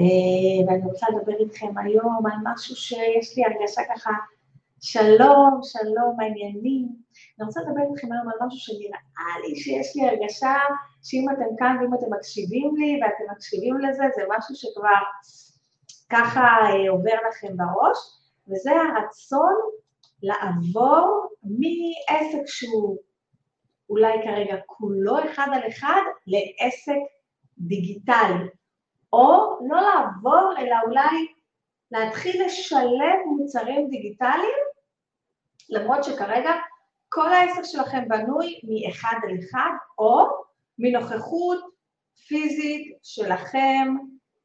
אה, ואני רוצה לדבר איתכם היום על משהו שיש לי הרגשה ככה, שלום, שלום, העניינים. אני רוצה לדבר איתכם היום על משהו שנראה לי שיש לי הרגשה שאם אתם כאן ואם אתם מקשיבים לי ואתם מקשיבים לזה, זה משהו שכבר ככה אה, עובר לכם בראש, וזה הרצון לעבור מעסק שהוא אולי כרגע כולו אחד על אחד לעסק דיגיטלי. או לא לעבור, אלא אולי להתחיל לשלב מוצרים דיגיטליים, למרות שכרגע כל העסק שלכם בנוי מאחד על אחד, או מנוכחות פיזית שלכם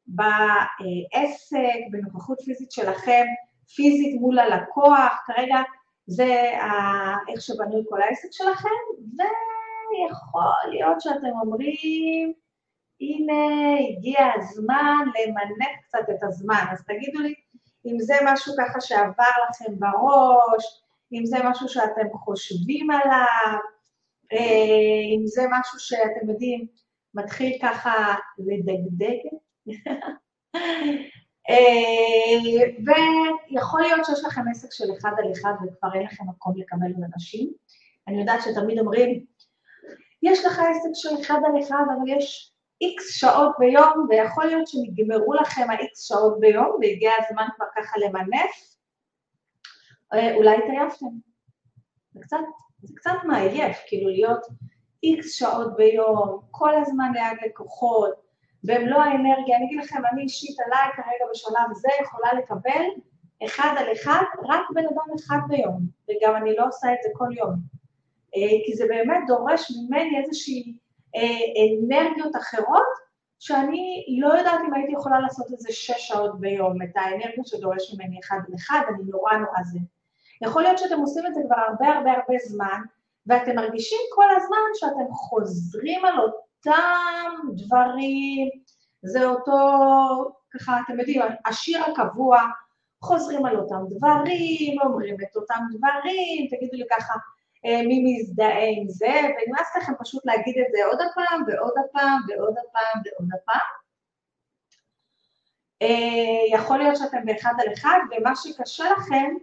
בעסק, בנוכחות פיזית שלכם, פיזית מול הלקוח, כרגע זה איך שבנוי כל העסק שלכם, ויכול להיות שאתם אומרים, הנה, הגיע הזמן למנף קצת את הזמן. אז תגידו לי אם זה משהו ככה שעבר לכם בראש, אם זה משהו שאתם חושבים עליו, אה, אם זה משהו שאתם יודעים, מתחיל ככה לדגדג. אה, ויכול להיות שיש לכם עסק של אחד על אחד וכבר אין לכם מקום לקבל אנשים. אני יודעת שתמיד אומרים, יש לך עסק של אחד על אחד, אבל יש איקס שעות ביום, ויכול להיות שנגמרו לכם האיקס שעות ביום, והגיע הזמן כבר ככה למנף, אה, אולי התעייפתם. זה קצת, זה קצת מעייף, כאילו להיות איקס שעות ביום, כל הזמן ליד לקוחות, במלוא האנרגיה. אני אגיד לכם, אני אישית עליי כרגע בשלב זה יכולה לקבל אחד על אחד, רק בן אדם אחד ביום, וגם אני לא עושה את זה כל יום. אה, כי זה באמת דורש ממני איזושהי אנרגיות אחרות, שאני לא יודעת אם הייתי יכולה לעשות את זה שש שעות ביום, את האנרגיה שדורש ממני אחד לאחד, אני נורא נורא זה. יכול להיות שאתם עושים את זה כבר הרבה הרבה הרבה זמן, ואתם מרגישים כל הזמן שאתם חוזרים על אותם דברים, זה אותו, ככה, אתם יודעים, השיר הקבוע, חוזרים על אותם דברים, אומרים את אותם דברים, תגידו לי ככה, אה, מי מזדהה עם זה, ונמאס לכם פשוט להגיד את זה עוד הפעם ועוד הפעם ועוד הפעם ועוד הפעם. אה, יכול להיות שאתם באחד על אחד, ומה שקשה לכם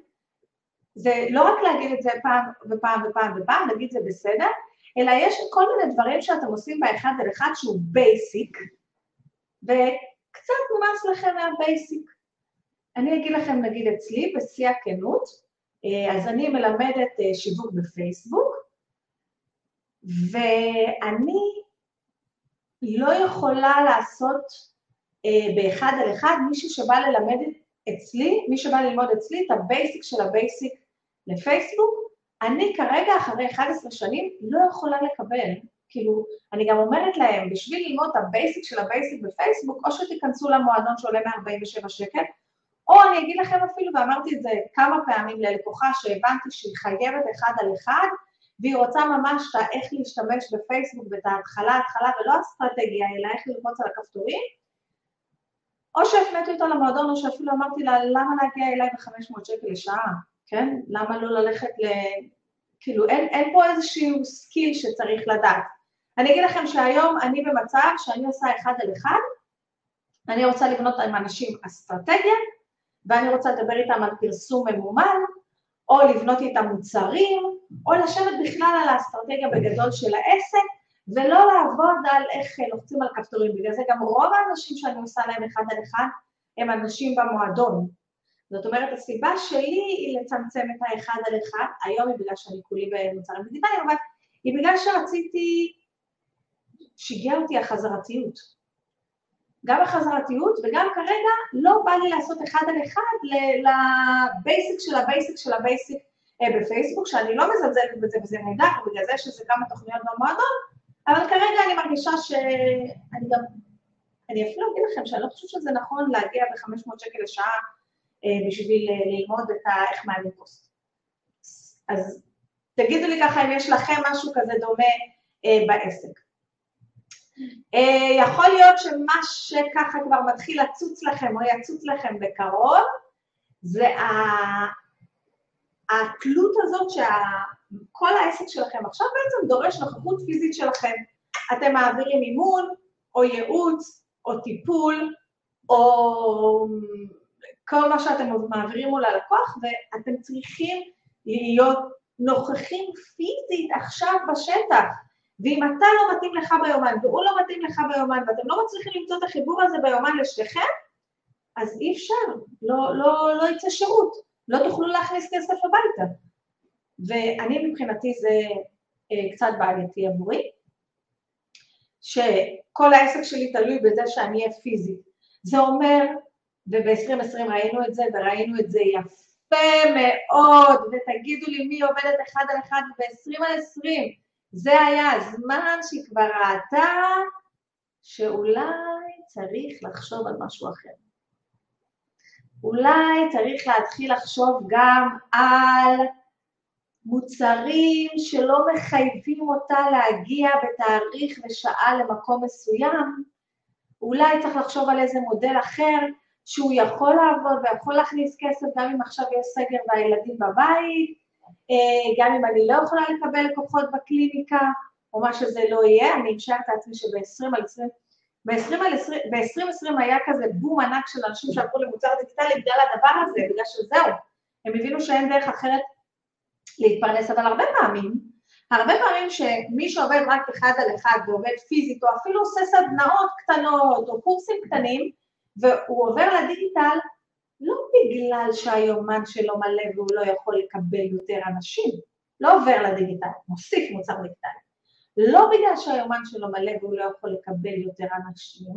זה לא רק להגיד את זה פעם ופעם ופעם ופעם, להגיד זה בסדר, אלא יש כל מיני דברים שאתם עושים באחד על אחד שהוא basic, וקצת נמאס לכם מה basic. אני אגיד לכם, נגיד אצלי, בשיא הכנות, אה, אז אני מלמדת אה, שיווק בפייסבוק, ואני לא יכולה לעשות אה, באחד על אחד מישהו שבא ללמד אצלי, מי שבא ללמוד אצלי את ה basic של ה basic לפייסבוק, אני כרגע, אחרי 11 שנים, לא יכולה לקבל. כאילו, אני גם אומרת להם, בשביל ללמוד את ה basic של ה basic בפייסבוק, או שתיכנסו למועדון שעולה מ-47 שקל, או אני אגיד לכם אפילו, ואמרתי את זה כמה פעמים ללקוחה שהבנתי שהיא חייבת אחד על אחד, והיא רוצה ממש את איך להשתמש בפייסבוק ואת ההתחלה, התחלה ולא אסטרטגיה, אלא איך ללחוץ על הכפתורים, או שהפניתי אותו למועדון, או שאפילו אמרתי לה, למה להגיע אליי ב-500 שקל לשעה, כן? למה לא ללכת ל... כאילו, אין, אין פה איזשהו skill שצריך לדעת. אני אגיד לכם שהיום אני במצב שאני עושה אחד על אחד, אני רוצה לבנות עם אנשים אסטרטגיה, ואני רוצה לדבר איתם על פרסום ממומן, או לבנות איתם מוצרים, או לשבת בכלל על האסטרטגיה בגדול של העסק, ולא לעבוד על איך לוחצים על כפתורים. בגלל זה גם רוב האנשים שאני עושה להם אחד על אחד, הם אנשים במועדון. זאת אומרת, הסיבה שלי היא לצמצם את האחד על אחד, היום היא בגלל שאני כולי במוצרים דיגיטליים, אבל היא בגלל שרציתי, שיגע אותי החזרתיות. גם החזרתיות, וגם כרגע לא בא לי לעשות אחד על אחד ל basic של ה basic של ה basic אה, בפייסבוק, שאני לא מזלזלת בזה וזה נהדר, ובגלל זה שזה כמה תוכניות במועדון, אבל כרגע אני מרגישה שאני גם, אני אפילו אגיד לכם שאני לא חושבת שזה נכון להגיע ב-500 שקל לשעה אה, בשביל אה, ללמוד את ה... איך מעלים פוסט. אז תגידו לי ככה אם יש לכם משהו כזה דומה בעסק. אה, יכול להיות שמה שככה כבר מתחיל לצוץ לכם או יצוץ לכם בקרוב, זה התלות הזאת שכל העסק שלכם עכשיו בעצם דורש נוכחות פיזית שלכם. אתם מעבירים אימון או ייעוץ או טיפול או כל מה שאתם מעבירים מול הלקוח, ואתם צריכים להיות נוכחים פיזית עכשיו בשטח. ואם אתה לא מתאים לך ביומן והוא לא מתאים לך ביומן ואתם לא מצליחים למצוא את החיבור הזה ביומן לשניכם, אז אי אפשר, לא, לא, לא יצא שירות, לא תוכלו להכניס כסף הביתה. ואני מבחינתי זה אה, קצת בעייתי עבורי, שכל העסק שלי תלוי בזה שאני אהיה פיזית. זה אומר, וב-2020 ראינו את זה, וראינו את זה יפה מאוד, ותגידו לי מי עובדת אחד על אחד ב-20 על 20, זה היה הזמן שהיא כבר ראתה שאולי צריך לחשוב על משהו אחר. אולי צריך להתחיל לחשוב גם על מוצרים שלא מחייבים אותה להגיע בתאריך ושעה למקום מסוים, אולי צריך לחשוב על איזה מודל אחר שהוא יכול לעבוד ויכול להכניס כסף גם אם עכשיו יש סגר והילדים בבית, גם אם אני לא יכולה לקבל לקוחות בקליניקה, או מה שזה לא יהיה, אני אמשך את עצמי שב-20 על 20, ב-2020 היה כזה בום ענק של אנשים שעברו למוצר דיגיטלי בגלל הדבר הזה, בגלל שזהו, הם הבינו שאין דרך אחרת להתפרנס, אבל הרבה פעמים, הרבה פעמים שמי שעובד רק אחד על אחד ועובד פיזית, או אפילו עושה סדנאות קטנות, או קורסים קטנים, והוא עובר לדיגיטל, לא בגלל שהיומן שלו מלא והוא לא יכול לקבל יותר אנשים, לא עובר לדיגיטל, מוסיף מוצר דיגיטלי. לא בגלל שהיומן שלו מלא והוא לא יכול לקבל יותר אנשים,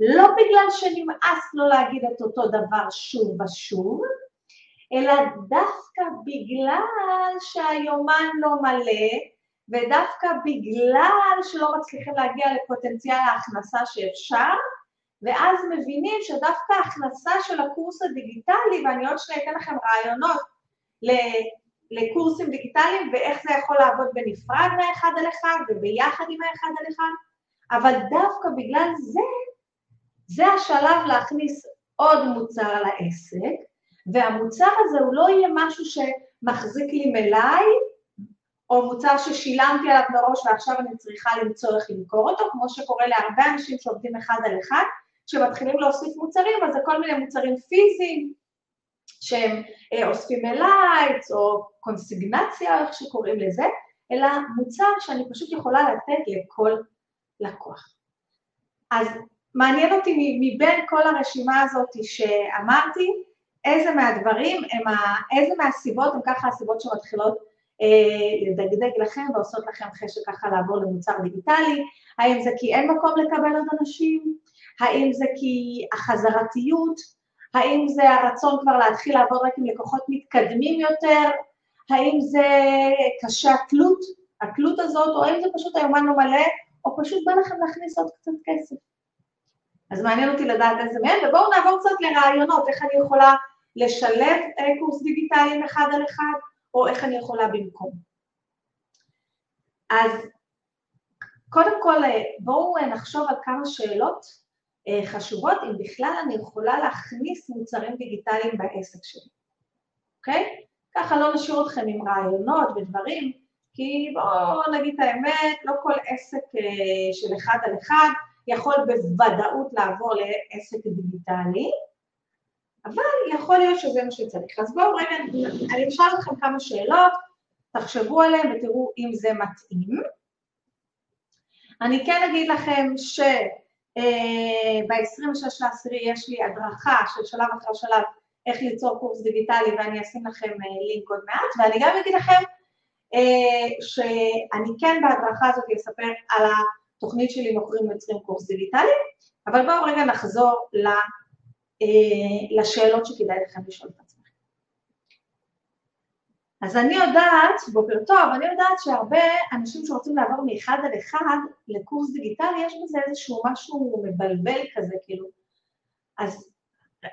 לא בגלל שנמאס לו להגיד את אותו דבר שוב ושוב, אלא דווקא בגלל שהיומן לא מלא, ודווקא בגלל שלא מצליחים להגיע לפוטנציאל ההכנסה שאפשר, ואז מבינים שדווקא ההכנסה של הקורס הדיגיטלי, ואני עוד שניה אתן לכם רעיונות לקורסים דיגיטליים ואיך זה יכול לעבוד בנפרד מהאחד על אחד וביחד עם האחד על אחד, אבל דווקא בגלל זה, זה השלב להכניס עוד מוצר לעסק, והמוצר הזה הוא לא יהיה משהו שמחזיק לי מלאי, או מוצר ששילמתי עליו מראש ועכשיו אני צריכה למצוא איך למכור אותו, כמו שקורה להרבה אנשים שעובדים אחד על אחד, כשמתחילים להוסיף מוצרים, אז זה כל מיני מוצרים פיזיים, שהם אה, אוספים אלייטס או קונסיגנציה, איך שקוראים לזה, אלא מוצר שאני פשוט יכולה לתת לכל לקוח. אז מעניין אותי מבין כל הרשימה הזאת שאמרתי, איזה מהדברים הם, ה, איזה מהסיבות הם ככה הסיבות שמתחילות אה, לדגדג לכם ועושות לכם חשק ככה לעבור למוצר דיגיטלי, האם זה כי אין מקום לקבל עוד אנשים, האם זה כי החזרתיות, האם זה הרצון כבר להתחיל לעבוד רק עם לקוחות מתקדמים יותר, האם זה קשה התלות, התלות הזאת, או האם זה פשוט היומן לא מלא, או פשוט בא לכם להכניס עוד קצת כסף. אז מעניין אותי לדעת איזה מהם, ובואו נעבור קצת לרעיונות, איך אני יכולה לשלב קורס דיגיטלי אחד על אחד, או איך אני יכולה במקום. אז קודם כל בואו נחשוב על כמה שאלות אה, חשובות, אם בכלל אני יכולה להכניס מוצרים דיגיטליים בעסק שלי, אוקיי? ככה לא נשאיר אתכם עם רעיונות ודברים, כי בואו נגיד את האמת, לא כל עסק אה, של אחד על אחד יכול בוודאות לעבור לעסק דיגיטלי, אבל יכול להיות שזה מה שצריך. אז בואו רגע, אני אשאל אתכם כמה שאלות, תחשבו עליהן ותראו אם זה מתאים. אני כן אגיד לכם ש... אה, ב-26 באוקטובר יש לי הדרכה של שלב אחר שלב איך ליצור קורס דיגיטלי ואני אשים לכם אה, לינק עוד מעט ואני גם אגיד לכם אה, שאני כן בהדרכה הזאת אספר על התוכנית שלי מוכרים ויוצרים קורס דיגיטלי אבל בואו רגע נחזור לשאלות שכדאי לכם לשאול את עצמכם. אז אני יודעת, בוקר טוב, אני יודעת שהרבה אנשים שרוצים לעבור מאחד על אחד לקורס דיגיטלי, יש בזה איזשהו משהו מבלבל כזה, כאילו. אז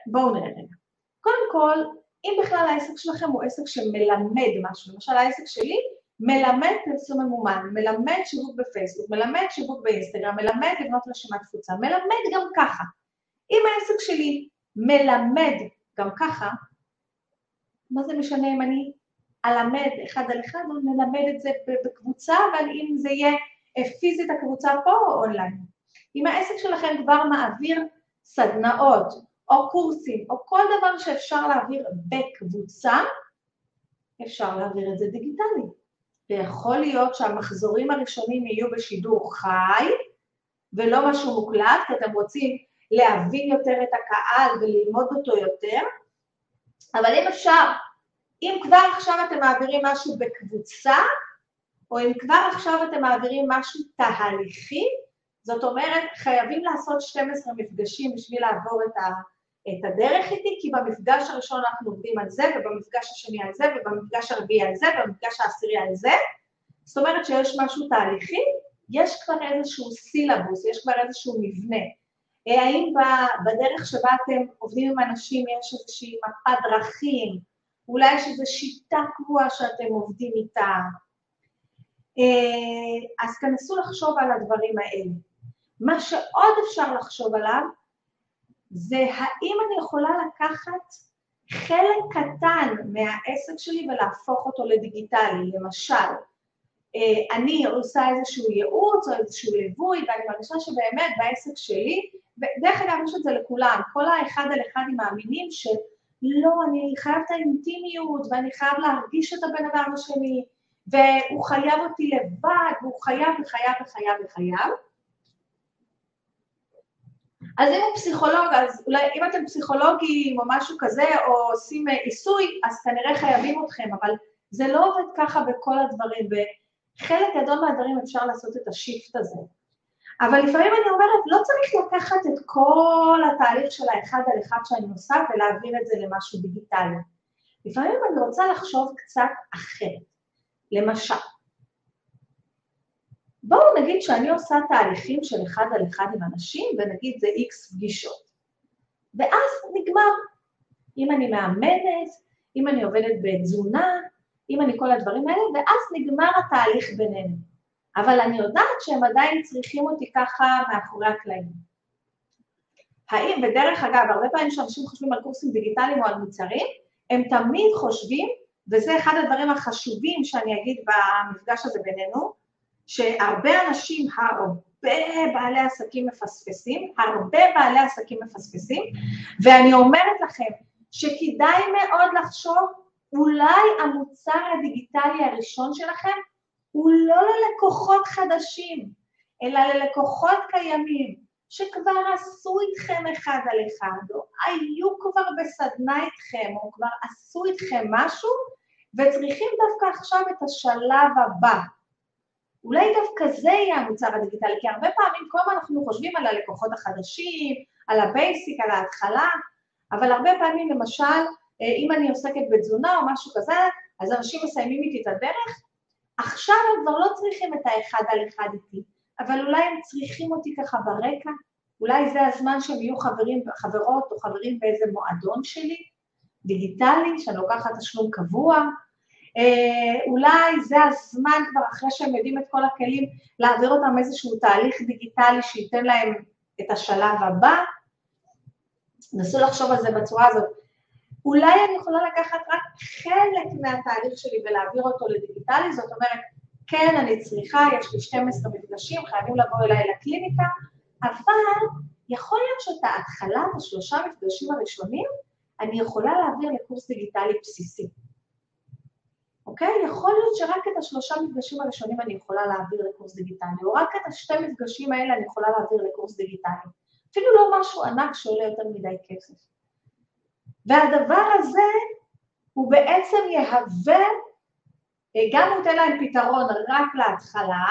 בואו נראה רגע. קודם כל, אם בכלל העסק שלכם הוא עסק שמלמד משהו, למשל העסק שלי מלמד פרסום ממומן, מלמד שיווק בפייסבוק, מלמד שיווק באינסטגרם, מלמד לבנות רשימת תפוצה, מלמד גם ככה. אם העסק שלי מלמד גם ככה, מה זה משנה אם אני אלמד אחד על אחד או נלמד את זה בקבוצה, אבל אם זה יהיה פיזית הקבוצה פה או אונליין. אם העסק שלכם כבר מעביר סדנאות או קורסים או כל דבר שאפשר להעביר בקבוצה, אפשר להעביר את זה דיגיטלי. ויכול להיות שהמחזורים הראשונים יהיו בשידור חי, ולא משהו מוקלט, כי אתם רוצים להבין יותר את הקהל וללמוד אותו יותר, אבל אם אפשר, אם כבר עכשיו אתם מעבירים משהו בקבוצה, או אם כבר עכשיו אתם מעבירים משהו תהליכי, זאת אומרת, חייבים לעשות 12 מפגשים בשביל לעבור את, ה, את הדרך איתי, כי במפגש הראשון אנחנו עובדים על זה, ובמפגש השני על זה, ובמפגש הרביעי על זה, ובמפגש העשירי על זה. זאת אומרת שיש משהו תהליכי, יש כבר איזשהו סילבוס, יש כבר איזשהו מבנה. אה, האם בדרך שבה אתם עובדים עם אנשים יש איזושהי מפת דרכים, אולי יש איזו שיטה קבועה שאתם עובדים איתה. אה, אז תנסו לחשוב על הדברים האלה. מה שעוד אפשר לחשוב עליו, זה האם אני יכולה לקחת חלק קטן מהעסק שלי ולהפוך אותו לדיגיטלי. למשל, אה, אני עושה איזשהו ייעוץ או איזשהו ליווי, ואני מרגישה שבאמת בעסק שלי, ודרך אגב, יש את זה לכולם, כל האחד על אחד עם מאמינים שלא, אני חייב את האינטימיות, ואני חייב להרגיש את הבן אדם השני, והוא חייב אותי לבד, והוא חייב וחייב וחייב וחייב. אז אם הוא פסיכולוג, אז אולי אם אתם פסיכולוגים או משהו כזה, או עושים עיסוי, אז כנראה חייבים אתכם, אבל זה לא עובד ככה בכל הדברים, בחלק גדול מהדברים אפשר לעשות את השיפט הזה. אבל לפעמים אני אומרת, לא צריך לקחת את כל התהליך של האחד על אחד שאני עושה ולהעביר את זה למשהו דיגיטלי. לפעמים אני רוצה לחשוב קצת אחרת. למשל, בואו נגיד שאני עושה תהליכים של אחד על אחד עם אנשים, ונגיד זה איקס פגישות. ואז נגמר. אם אני מאמנת, אם אני עובדת בתזונה, אם אני כל הדברים האלה, ואז נגמר התהליך בינינו. אבל אני יודעת שהם עדיין צריכים אותי ככה מאחורי הקלעים. האם, ודרך אגב, הרבה פעמים כשאנשים חושבים על קורסים דיגיטליים או על מוצרים, הם תמיד חושבים, וזה אחד הדברים החשובים שאני אגיד במפגש הזה בינינו, שהרבה אנשים, הרבה בעלי עסקים מפספסים, הרבה בעלי עסקים מפספסים, ואני אומרת לכם שכדאי מאוד לחשוב, אולי המוצר הדיגיטלי הראשון שלכם הוא לא ללקוחות חדשים, אלא ללקוחות קיימים, שכבר עשו איתכם אחד על אחד, או היו כבר בסדנה איתכם, או כבר עשו איתכם משהו, וצריכים דווקא עכשיו את השלב הבא. אולי דווקא זה יהיה המוצר הדיגיטלי, כי הרבה פעמים כל הזמן אנחנו חושבים על הלקוחות החדשים, על ה basic, על ההתחלה, אבל הרבה פעמים למשל, אה, אם אני עוסקת בתזונה או משהו כזה, אז אנשים מסיימים איתי את הדרך, עכשיו הם כבר לא צריכים את האחד על אחד איתי, אבל אולי הם צריכים אותי ככה ברקע, אולי זה הזמן שהם יהיו חברים, חברות או חברים באיזה מועדון שלי, דיגיטלי, שאני לוקחת תשלום קבוע, אה, אולי זה הזמן כבר אחרי שהם יודעים את כל הכלים, להעביר אותם איזשהו תהליך דיגיטלי שייתן להם את השלב הבא. נסו לחשוב על זה בצורה הזאת. אולי אני יכולה לקחת רק חלק מהתהליך שלי ולהעביר אותו לדיגיטלי, זאת אומרת, כן, אני צריכה, יש לי 12 מפגשים, חייבים לבוא אליי לקליניקה, אבל יכול להיות שאת ההתחלה, השלושה מפגשים הראשונים, אני יכולה להעביר לקורס דיגיטלי בסיסי. אוקיי? יכול להיות שרק את השלושה מפגשים הראשונים אני יכולה להעביר לקורס דיגיטלי, או רק את השתי מפגשים האלה אני יכולה להעביר לקורס דיגיטלי. אפילו לא משהו ענק שעולה יותר מדי כסף. והדבר הזה הוא בעצם יהווה, אה, גם הוא ייתן להם פתרון רק להתחלה,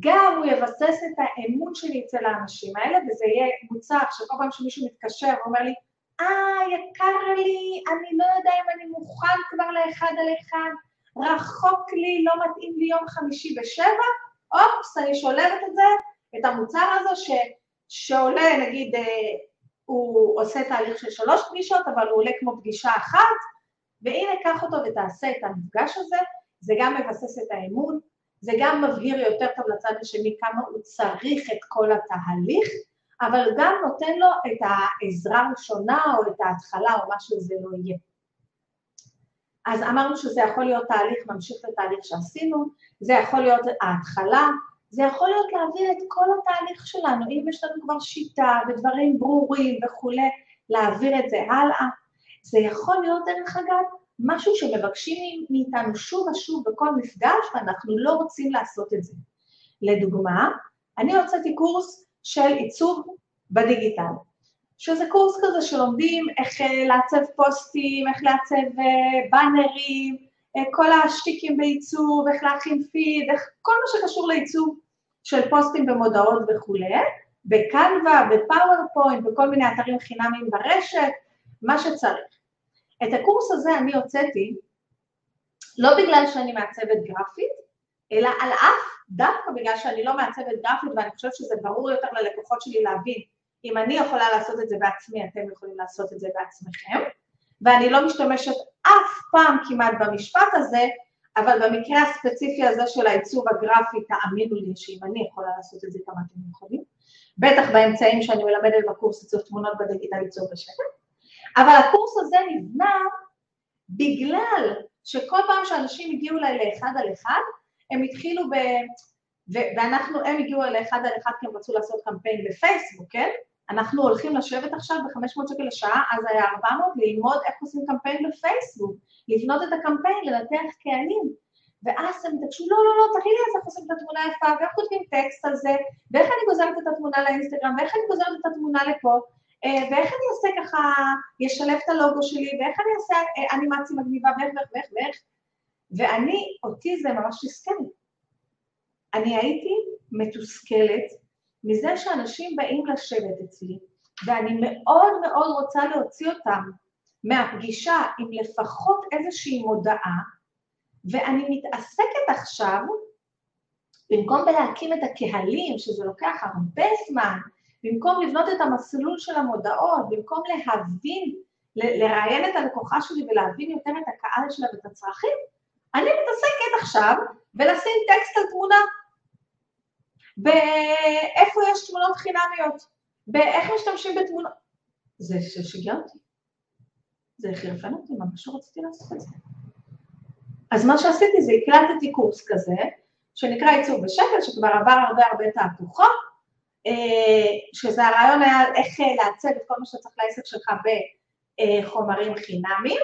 גם הוא יבסס את האמון שלי אצל האנשים האלה, וזה יהיה מוצר שכל פעם שמישהו מתקשר ואומר לי, אה, יקר לי, אני לא יודע אם אני מוכן כבר לאחד על אחד, רחוק לי, לא מתאים לי יום חמישי בשבע, אופס, אני שולבת את זה, את המוצר הזה ש, שעולה, נגיד, אה, הוא עושה תהליך של שלוש פגישות, אבל הוא עולה כמו פגישה אחת, והנה, קח אותו ותעשה את המפגש הזה, זה גם מבסס את האמון, זה גם מבהיר יותר טוב לצד השני כמה הוא צריך את כל התהליך, אבל גם נותן לו את העזרה הראשונה או את ההתחלה או מה שזה לא יהיה. אז אמרנו שזה יכול להיות תהליך ממשיך לתהליך שעשינו, זה יכול להיות ההתחלה, זה יכול להיות להעביר את כל התהליך שלנו, אם יש לנו כבר שיטה ודברים ברורים וכולי, להעביר את זה הלאה. זה יכול להיות, דרך אגב, משהו שמבקשים מאיתנו שוב ושוב בכל מפגש, ואנחנו לא רוצים לעשות את זה. לדוגמה, אני הוצאתי קורס של עיצוב בדיגיטל, שזה קורס כזה שלומדים איך אה, לעצב פוסטים, איך לעצב אה, באנרים, אה, כל השטיקים בעיצוב, איך להכין פיד, איך, כל מה שקשור לעיצוב של פוסטים ומודעות וכולי, ב Canva, ב PowerPoint, בכל מיני אתרים חינמיים ברשת, מה שצריך. את הקורס הזה אני הוצאתי לא בגלל שאני מעצבת גרפית, אלא על אף, דווקא בגלל שאני לא מעצבת גרפית ואני חושבת שזה ברור יותר ללקוחות שלי להבין, אם אני יכולה לעשות את זה בעצמי, אתם יכולים לעשות את זה בעצמכם, ואני לא משתמשת אף פעם כמעט במשפט הזה, אבל במקרה הספציפי הזה של העיצוב הגרפי, תאמינו לי שאם אני יכולה לעשות את זה, כמה אתם יכולים, בטח באמצעים שאני מלמדת בקורס עיצוב תמונות בדיגיטל עיצוב בשקט, אבל הקורס הזה נבנה בגלל שכל פעם שאנשים הגיעו אליי לאחד על אחד, הם התחילו ב... ואנחנו, הם הגיעו אליי לאחד על אחד כי הם רצו לעשות קמפיין בפייסבוק, כן? אנחנו הולכים לשבת עכשיו ב-500 שקל לשעה, אז היה 400, ללמוד איך עושים קמפיין בפייסבוק, לבנות את הקמפיין, לנתח קהלים. ואז הם התעקשו, לא, לא, לא, תראי לי איך עושים את התמונה יפה, ואיך כותבים טקסט על זה, ואיך אני גוזרת את התמונה לאינסטגרם, ואיך אני גוזרת את התמונה לפה, אה, ואיך אני אעשה ככה, ישלב את הלוגו שלי, ואיך אני אעשה אה, אנימציה מגניבה, ואיך ואיך ואיך ואיך. ואני, אותי זה ממש תסכל. אני הייתי מתוסכלת מזה שאנשים באים לשבת אצלי, ואני מאוד מאוד רוצה להוציא אותם מהפגישה עם לפחות איזושהי מודעה, ואני מתעסקת עכשיו, במקום בלהקים את הקהלים, שזה לוקח הרבה זמן, במקום לבנות את המסלול של המודעות, במקום להבין, לראיין את הלקוחה שלי ולהבין יותר את הקהל שלה ואת הצרכים, אני מתעסקת עכשיו בלשים טקסט על תמונה, באיפה יש תמונות חינמיות, באיך משתמשים בתמונות. זה שיגע אותי. זה חרפן אותי, ממש לא רציתי לעשות את זה. אז מה שעשיתי זה הקלטתי קורס כזה, שנקרא עיצוב בשקל, שכבר עבר הרבה הרבה תהפוכות, אה, שזה הרעיון היה איך אה, לעצב את כל מה שצריך לעסק שלך בחומרים חינמיים,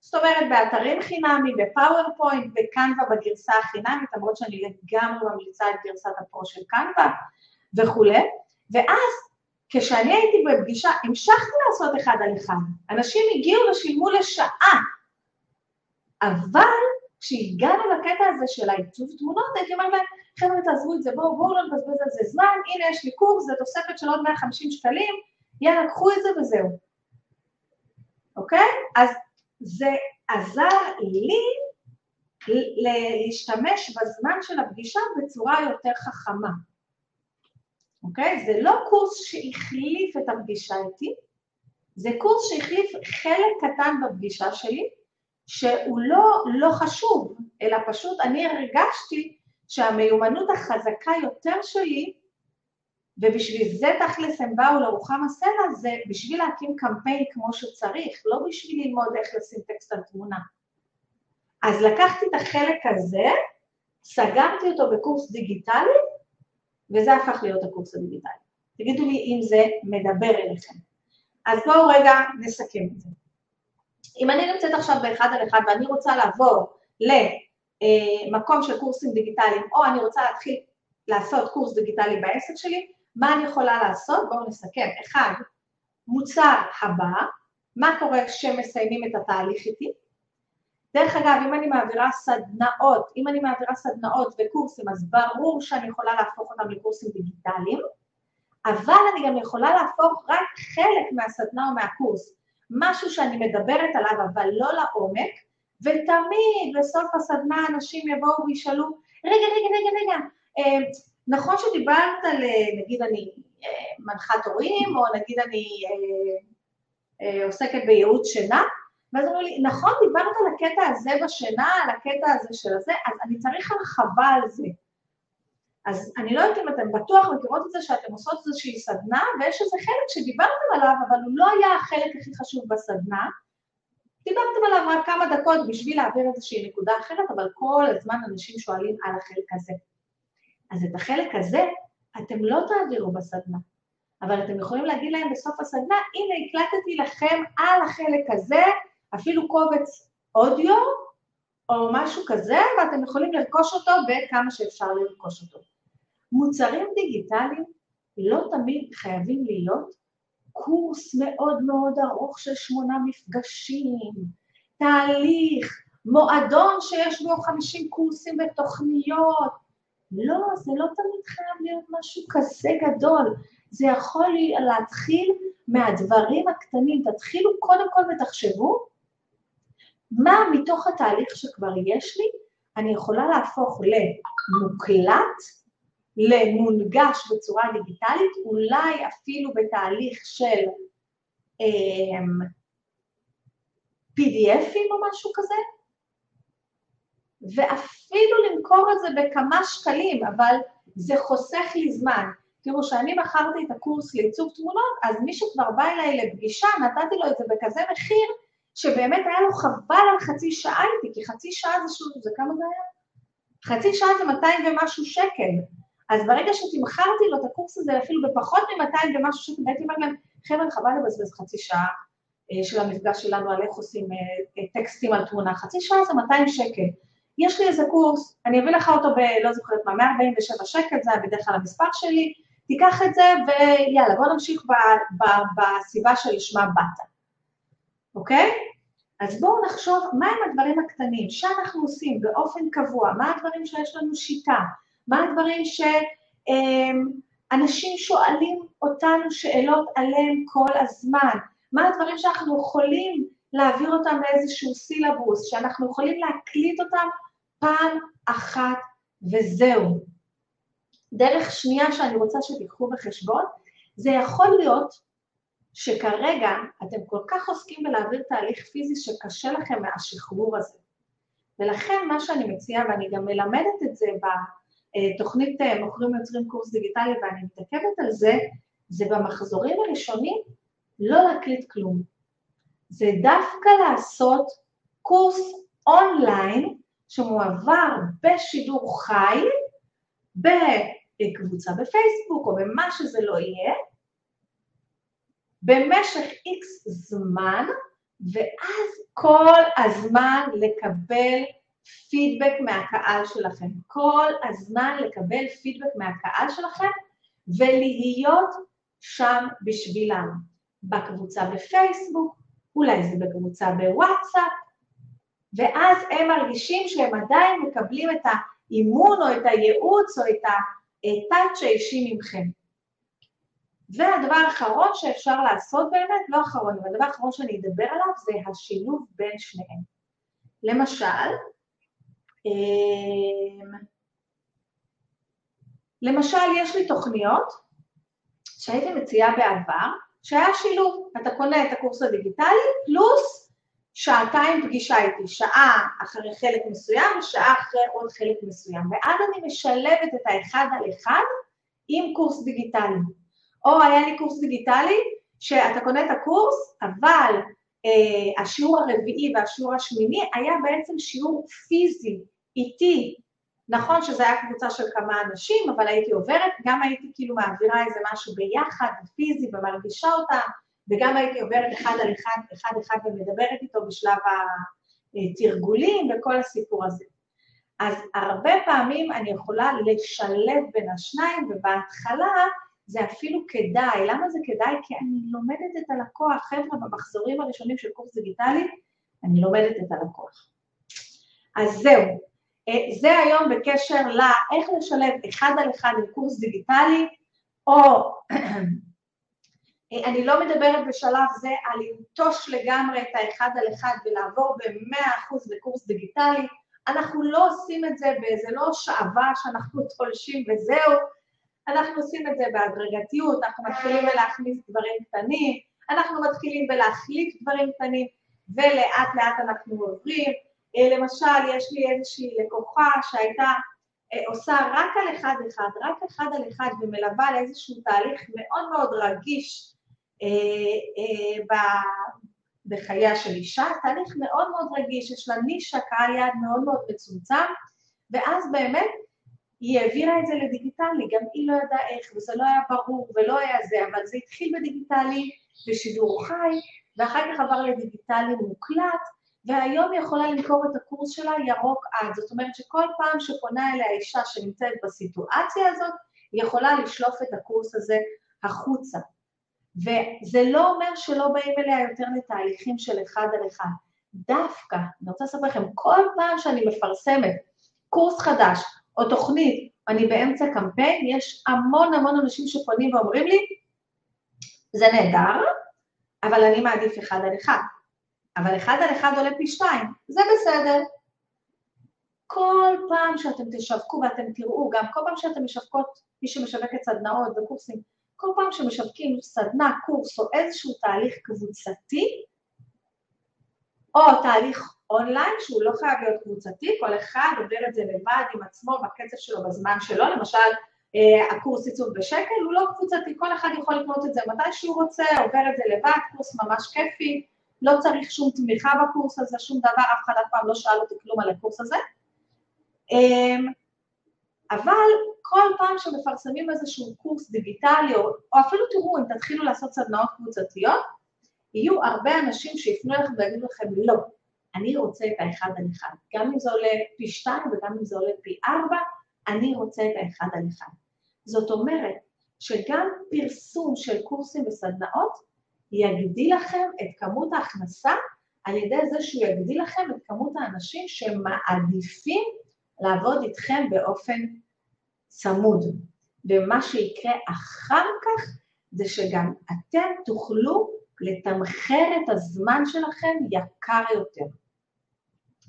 זאת אומרת באתרים חינמיים, בפאורפוינט, בקנווה בגרסה החינמית, למרות שאני לגמרי ממליצה את גרסת הפרו של קנווה וכולי, ואז כשאני הייתי בפגישה, המשכתי לעשות אחד על אחד, אנשים הגיעו ושילמו לשעה, אבל כשהגענו לקטע הזה של העיצוב תמונות, הייתי אומרת להם, חבר'ה תעזבו את זה, בואו בואו לא נבזבז על זה זמן, הנה יש לי קורס, זה תוספת של עוד 150 שקלים, יאללה, קחו את זה וזהו. אוקיי? אז זה עזר לי להשתמש בזמן של הפגישה בצורה יותר חכמה. אוקיי? זה לא קורס שהחליף את הפגישה איתי, זה קורס שהחליף חלק קטן בפגישה שלי, שהוא לא, לא חשוב, אלא פשוט אני הרגשתי שהמיומנות החזקה יותר שלי, ובשביל זה תכלס הם באו לרוחם הסלע, זה בשביל להקים קמפיין כמו שצריך, לא בשביל ללמוד איך לשים טקסט על תמונה. אז לקחתי את החלק הזה, סגרתי אותו בקורס דיגיטלי, וזה הפך להיות הקורס הדיגיטלי. תגידו לי אם זה מדבר אליכם. אז בואו רגע נסכם את זה. אם אני נמצאת עכשיו באחד על אחד ואני רוצה לעבור למקום של קורסים דיגיטליים, או אני רוצה להתחיל לעשות קורס דיגיטלי בעסק שלי, מה אני יכולה לעשות? בואו נסכם. אחד, מוצר הבא, מה קורה כשמסיימים את התהליך איתי? דרך אגב, אם אני מעבירה סדנאות, אם אני מעבירה סדנאות וקורסים, אז ברור שאני יכולה להפוך אותם לקורסים דיגיטליים, אבל אני גם יכולה להפוך רק חלק מהסדנה או מהקורס משהו שאני מדברת עליו, אבל לא לעומק, ותמיד בסוף הסדנה אנשים יבואו וישאלו, רגע, רגע, רגע, רגע, אה, נכון שדיברת על, אה, נגיד אני אה, מנחת הורים, או נגיד אני עוסקת בייעוץ שינה, ואז אמרו לי, נכון, דיברת על הקטע הזה בשינה, על הקטע הזה של הזה, אז אני צריך הרחבה על זה. אז אני לא יודעת אם אתן בטוח מכירות את זה שאתן עושות איזושהי סדנה, ויש איזה חלק שדיברתם עליו, אבל הוא לא היה החלק הכי חשוב בסדנה. דיברתם עליו רק כמה דקות בשביל להעביר איזושהי נקודה אחרת, אבל כל הזמן אנשים שואלים על החלק הזה. אז את החלק הזה אתם לא תעבירו בסדנה, אבל אתם יכולים להגיד להם בסוף הסדנה, הנה הקלטתי לכם על החלק הזה, אפילו קובץ אודיו, או משהו כזה, ואתם יכולים לרכוש אותו בכמה שאפשר לרכוש אותו. מוצרים דיגיטליים לא תמיד חייבים להיות קורס מאוד מאוד ארוך של שמונה מפגשים, תהליך, מועדון שיש בו 50 קורסים ותוכניות. לא, זה לא תמיד חייב להיות משהו כזה גדול. זה יכול להתחיל מהדברים הקטנים. תתחילו קודם כל ותחשבו מה מתוך התהליך שכבר יש לי, אני יכולה להפוך למוקלט, למונגש בצורה דיגיטלית, אולי אפילו בתהליך של um, PDFים או משהו כזה, ואפילו למכור את זה בכמה שקלים, אבל זה חוסך לי זמן. תראו, כשאני מכרתי את הקורס לעיצוב תמונות, אז מי שכבר בא אליי לפגישה, נתתי לו את זה בכזה מחיר, שבאמת היה לו חבל על חצי שעה איתי, כי חצי שעה זה שוב, זה כמה זה היה? חצי שעה זה 200 ומשהו שקל. אז ברגע שתמכרתי לו את הקורס הזה אפילו בפחות מ-200 ומשהו שקל, הייתי אומרת להם, חבר'ה, חבל לבזבז חצי שעה אה, של המפגש שלנו על איך עושים אה, אה, טקסטים על תמונה, חצי שעה זה 200 שקל. יש לי איזה קורס, אני אביא לך אותו ב... לא זוכרת מה, 147 שקל, זה בדרך כלל המספר שלי, תיקח את זה ויאללה, בוא נמשיך ב, ב, בסיבה שלשמה באת, אוקיי? אז בואו נחשוב מהם הדברים הקטנים שאנחנו עושים באופן קבוע, מה הדברים שיש לנו שיטה, מה הדברים שאנשים שואלים אותנו שאלות עליהם כל הזמן, מה הדברים שאנחנו יכולים להעביר אותם לאיזשהו סילבוס, שאנחנו יכולים להקליט אותם פעם אחת וזהו. דרך שנייה שאני רוצה שתיקחו בחשבון, זה יכול להיות שכרגע אתם כל כך עוסקים בלהעביר תהליך פיזי שקשה לכם מהשחרור הזה. ולכן מה שאני מציעה, ואני גם מלמדת את זה בתוכנית אה, מוכרים יוצרים קורס דיגיטלי ואני מתעכבת על זה, זה במחזורים הראשונים לא להקליט כלום. זה דווקא לעשות קורס אונליין שמועבר בשידור חי, בקבוצה בפייסבוק או במה שזה לא יהיה, במשך איקס זמן, ואז כל הזמן לקבל פידבק מהקהל שלכם. כל הזמן לקבל פידבק מהקהל שלכם ולהיות שם בשבילם. בקבוצה בפייסבוק, אולי זה בקבוצה בוואטסאפ, ואז הם מרגישים שהם עדיין מקבלים את האימון או את הייעוץ או את הטאצ' האישי מכם. והדבר האחרון שאפשר לעשות באמת, לא אחרון, אבל הדבר האחרון שאני אדבר עליו זה השילוב בין שניהם. למשל, אמ, למשל יש לי תוכניות שהייתי מציעה בעבר, שהיה שילוב, אתה קונה את הקורס הדיגיטלי פלוס שעתיים פגישה איתי, שעה אחרי חלק מסוים ושעה אחרי עוד חלק מסוים, ואז אני משלבת את האחד על אחד עם קורס דיגיטלי. או היה לי קורס דיגיטלי, שאתה קונה את הקורס, אבל אה, השיעור הרביעי והשיעור השמיני היה בעצם שיעור פיזי, איטי. נכון שזה היה קבוצה של כמה אנשים, אבל הייתי עוברת, גם הייתי כאילו מעבירה איזה משהו ביחד, פיזי, ומרגישה אותה, וגם הייתי עוברת אחד על אחד, אחד אחד ומדברת איתו בשלב התרגולים וכל הסיפור הזה. אז הרבה פעמים אני יכולה לשלב בין השניים, ובהתחלה זה אפילו כדאי. למה זה כדאי? כי אני לומדת את הלקוח. חבר'ה, במחזורים הראשונים של קורס דיגיטלי, אני לומדת את הלקוח. אז זהו. אה, זה היום בקשר לאיך לשלב אחד על אחד עם קורס דיגיטלי, או אני לא מדברת בשלב זה על לנטוש לגמרי את האחד על אחד ולעבור ב-100% לקורס דיגיטלי, אנחנו לא עושים את זה באיזה לא שעבה שאנחנו תולשים וזהו, אנחנו עושים את זה בהדרגתיות, אנחנו מתחילים בלהכניס דברים קטנים, אנחנו מתחילים בלהחליף דברים קטנים, ולאט לאט אנחנו עוברים. אה, למשל, יש לי איזושהי לקוחה שהייתה אה, עושה רק על אחד אחד, רק אחד על אחד, ומלווה לאיזשהו תהליך מאוד מאוד רגיש. אה, בחייה של אישה, תהליך מאוד מאוד רגיש, יש לה נישה, קהל יעד מאוד מאוד מצומצם, ואז באמת היא העבירה את זה לדיגיטלי, גם היא לא ידעה איך, וזה לא היה ברור ולא היה זה, אבל זה התחיל בדיגיטלי, בשידור חי, ואחר כך עבר לדיגיטלי מוקלט, והיום היא יכולה למכור את הקורס שלה ירוק עד. זאת אומרת שכל פעם שפונה אליה אישה שנמצאת בסיטואציה הזאת, היא יכולה לשלוף את הקורס הזה החוצה. וזה לא אומר שלא באים אליה יותר לתהליכים של אחד על אחד. דווקא, אני רוצה לספר לכם, כל פעם שאני מפרסמת קורס חדש או תוכנית, אני באמצע קמפיין, יש המון המון אנשים שפונים ואומרים לי, זה נהדר, אבל אני מעדיף אחד על אחד. אבל אחד על אחד עולה פי שתיים, זה בסדר. כל פעם שאתם תשווקו ואתם תראו, גם כל פעם שאתם משווקות, מי שמשווקת סדנאות וקורסים, כל פעם שמשווקים סדנה, קורס או איזשהו תהליך קבוצתי, או תהליך אונליין שהוא לא חייב להיות קבוצתי, כל אחד עובר את זה לבד עם עצמו בקצב שלו בזמן שלו, למשל אה, הקורס עיצוב בשקל הוא לא קבוצתי, כל אחד יכול לקנות את זה מתי שהוא רוצה, עובר את זה לבד, קורס ממש כיפי, לא צריך שום תמיכה בקורס הזה, שום דבר, אף אחד אף פעם לא שאל אותי כלום על הקורס הזה. אבל כל פעם שמפרסמים איזשהו קורס דיגיטלי, או, או אפילו תראו, אם תתחילו לעשות סדנאות קבוצתיות, יהיו הרבה אנשים שיפנו אליכם ויגידו לכם, לא, אני רוצה את האחד על אחד. גם אם זה עולה פי שתיים וגם אם זה עולה פי ארבע, אני רוצה את האחד על אחד. זאת אומרת שגם פרסום של קורסים וסדנאות יגדיל לכם את כמות ההכנסה על ידי זה שהוא יגדיל לכם את כמות האנשים שמעדיפים לעבוד איתכם באופן צמוד. ומה שיקרה אחר כך זה שגם אתם תוכלו לתמחר את הזמן שלכם יקר יותר.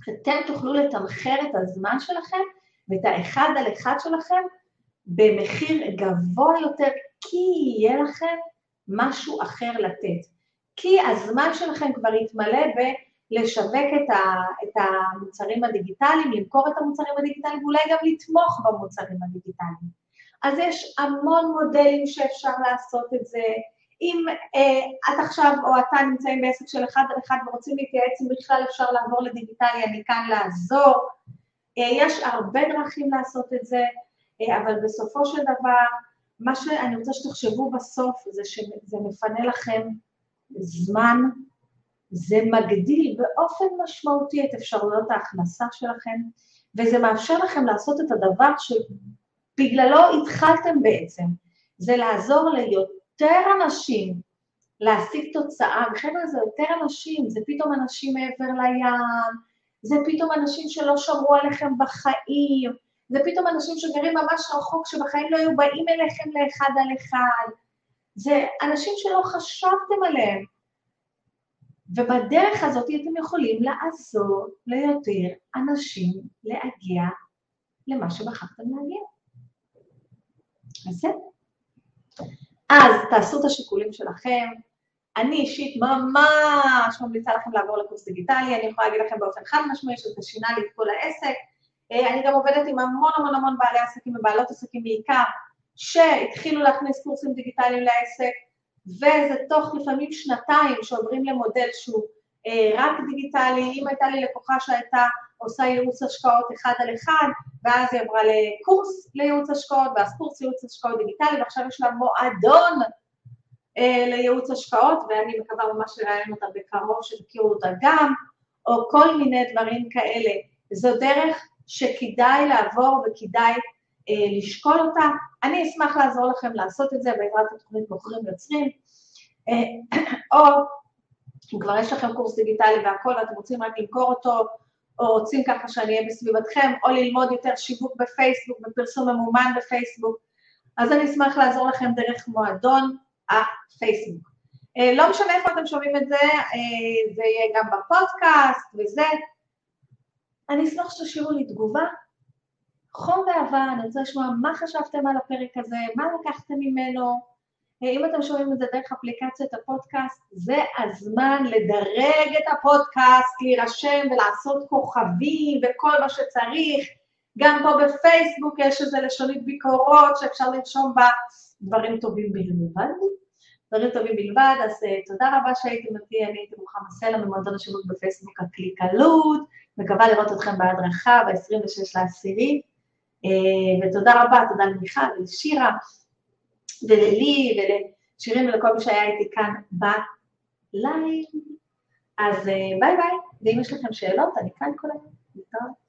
אתם תוכלו לתמחר את הזמן שלכם ואת האחד על אחד שלכם במחיר גבוה יותר, כי יהיה לכם משהו אחר לתת. כי הזמן שלכם כבר יתמלא בלשווק את, ה, את המוצרים הדיגיטליים, למכור את המוצרים הדיגיטליים ואולי גם לתמוך במוצרים הדיגיטליים. אז יש המון מודלים שאפשר לעשות את זה. אם אה, את עכשיו או אתה נמצאים בעסק של אחד על אחד ורוצים להתייעץ אם בכלל אפשר לעבור לדיגיטלי, אני כאן לעזור. אה, יש הרבה דרכים לעשות את זה, אה, אבל בסופו של דבר, מה שאני רוצה שתחשבו בסוף זה שזה מפנה לכם זמן, זה מגדיל באופן משמעותי את אפשרויות ההכנסה שלכם, וזה מאפשר לכם לעשות את הדבר שבגללו התחלתם בעצם, זה לעזור ליותר אנשים להשיג תוצאה, וחבר'ה זה יותר אנשים, זה פתאום אנשים מעבר לים, זה פתאום אנשים שלא שמרו עליכם בחיים, זה פתאום אנשים שגרים ממש רחוק, שבחיים לא היו באים אליכם לאחד על אחד. זה אנשים שלא חשבתם עליהם. ובדרך הזאת אתם יכולים לעזור ליותר אנשים להגיע למה שבחרתם להגיע. זה. אז תעשו את השיקולים שלכם. אני אישית ממש ממליצה לכם לעבור לקורס דיגיטלי, אני יכולה להגיד לכם באופן חד משמעי שזה שינה לי את כל העסק. אה, אני גם עובדת עם המון המון המון בעלי עסקים ובעלות עסקים בעיקר, שהתחילו להכניס קורסים דיגיטליים לעסק, וזה תוך לפעמים שנתיים שעוברים למודל שהוא אה, רק דיגיטלי. אם הייתה לי לקוחה שהייתה עושה ייעוץ השקעות אחד על אחד, ואז היא עברה לקורס לייעוץ השקעות, ואז קורס ייעוץ השקעות דיגיטלי, ועכשיו יש לה מועדון אה, לייעוץ השקעות, ואני מקווה ממש לראיין אותה בקרוב, שתכירו אותה גם, או כל מיני דברים כאלה. זו דרך שכדאי לעבור וכדאי אה, לשקול אותה. אני אשמח לעזור לכם לעשות את זה בעזרת התוכנית מוכרים יוצרים, אה, או אם כבר יש לכם קורס דיגיטלי והכל ואתם רוצים רק למכור אותו, או רוצים ככה שאני אהיה בסביבתכם, או ללמוד יותר שיווק בפייסבוק, בפרסום ממומן בפייסבוק, אז אני אשמח לעזור לכם דרך מועדון הפייסבוק. אה, לא משנה איפה אתם שומעים את זה, אה, זה יהיה גם בפודקאסט וזה, אני אשמח שתשאירו לי תגובה. חום ואהבה, אני רוצה לשמוע מה חשבתם על הפרק הזה, מה לקחתם ממנו. אם אתם שומעים את זה דרך אפליקציית הפודקאסט, זה הזמן לדרג את הפודקאסט, להירשם ולעשות כוכבים וכל מה שצריך. גם פה בפייסבוק יש איזה לשונית ביקורות שאפשר לרשום בה דברים טובים בלבד. דברים טובים בלבד, אז uh, תודה רבה שהייתם איתי, אני הייתי רוחמה סלע ממועדון השיווק בפייסבוק הקליקלות. מקווה לראות אתכם בהדרכה ב-26 לעשירי. ותודה רבה, תודה למיכל ולשירה וללי ולשירים ולכל מי שהיה איתי כאן בלייב. אז ביי ביי, ואם יש לכם שאלות, אני כאן כל היום.